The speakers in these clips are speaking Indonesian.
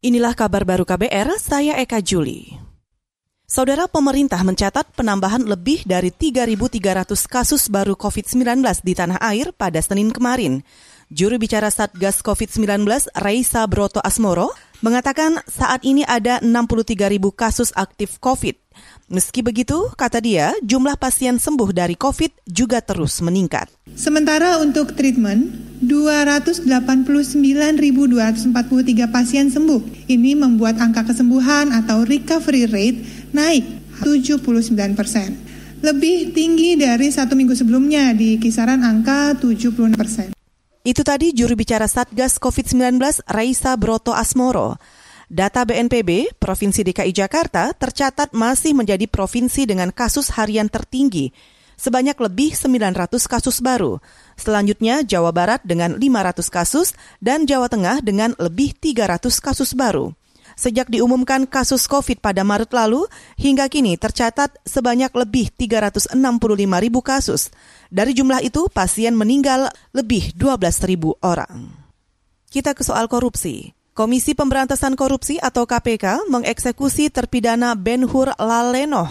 Inilah kabar baru KBR, saya Eka Juli. Saudara pemerintah mencatat penambahan lebih dari 3.300 kasus baru COVID-19 di tanah air pada Senin kemarin. Juru bicara Satgas COVID-19, Raisa Broto Asmoro, mengatakan saat ini ada 63.000 kasus aktif COVID. Meski begitu, kata dia, jumlah pasien sembuh dari COVID juga terus meningkat. Sementara untuk treatment, 289.243 pasien sembuh. Ini membuat angka kesembuhan atau recovery rate naik 79 persen. Lebih tinggi dari satu minggu sebelumnya di kisaran angka 70 persen. Itu tadi juru bicara Satgas COVID-19 Raisa Broto Asmoro. Data BNPB, Provinsi DKI Jakarta tercatat masih menjadi provinsi dengan kasus harian tertinggi, sebanyak lebih 900 kasus baru. Selanjutnya Jawa Barat dengan 500 kasus dan Jawa Tengah dengan lebih 300 kasus baru. Sejak diumumkan kasus COVID pada Maret lalu, hingga kini tercatat sebanyak lebih 365 ribu kasus. Dari jumlah itu, pasien meninggal lebih 12 ribu orang. Kita ke soal korupsi. Komisi Pemberantasan Korupsi atau KPK mengeksekusi terpidana Ben Hur Lalenoh.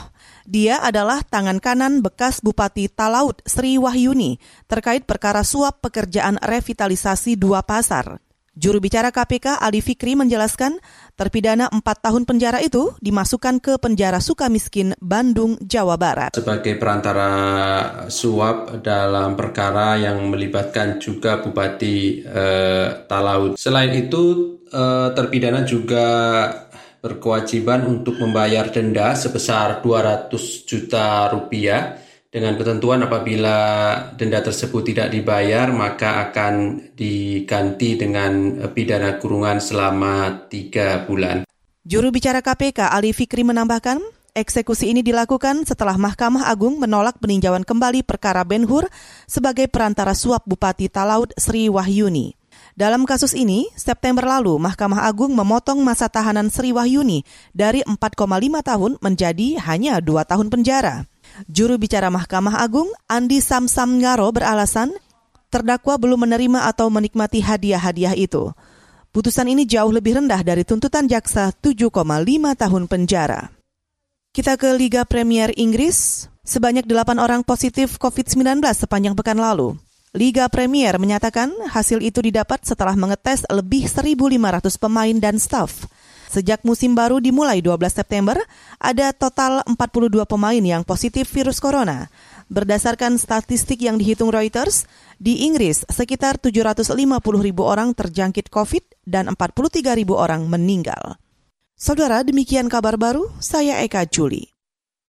Dia adalah tangan kanan bekas Bupati Talaut Sri Wahyuni terkait perkara suap pekerjaan revitalisasi dua pasar. Juru bicara KPK Ali Fikri menjelaskan terpidana empat tahun penjara itu dimasukkan ke penjara Sukamiskin, Bandung, Jawa Barat. Sebagai perantara suap dalam perkara yang melibatkan juga Bupati eh, Talaut. Selain itu uh, terpidana juga berkewajiban untuk membayar denda sebesar 200 juta rupiah dengan ketentuan apabila denda tersebut tidak dibayar maka akan diganti dengan pidana kurungan selama tiga bulan. Juru bicara KPK Ali Fikri menambahkan, eksekusi ini dilakukan setelah Mahkamah Agung menolak peninjauan kembali perkara Ben Hur sebagai perantara suap Bupati Talaut Sri Wahyuni. Dalam kasus ini, September lalu Mahkamah Agung memotong masa tahanan Sri Wahyuni dari 4,5 tahun menjadi hanya 2 tahun penjara. Juru bicara Mahkamah Agung, Andi Samsam Ngaro beralasan terdakwa belum menerima atau menikmati hadiah-hadiah itu. Putusan ini jauh lebih rendah dari tuntutan jaksa 7,5 tahun penjara. Kita ke Liga Premier Inggris, sebanyak 8 orang positif COVID-19 sepanjang pekan lalu. Liga Premier menyatakan hasil itu didapat setelah mengetes lebih 1.500 pemain dan staf. Sejak musim baru dimulai 12 September, ada total 42 pemain yang positif virus corona. Berdasarkan statistik yang dihitung Reuters, di Inggris sekitar 750 ribu orang terjangkit COVID dan 43 ribu orang meninggal. Saudara, demikian kabar baru, saya Eka Juli.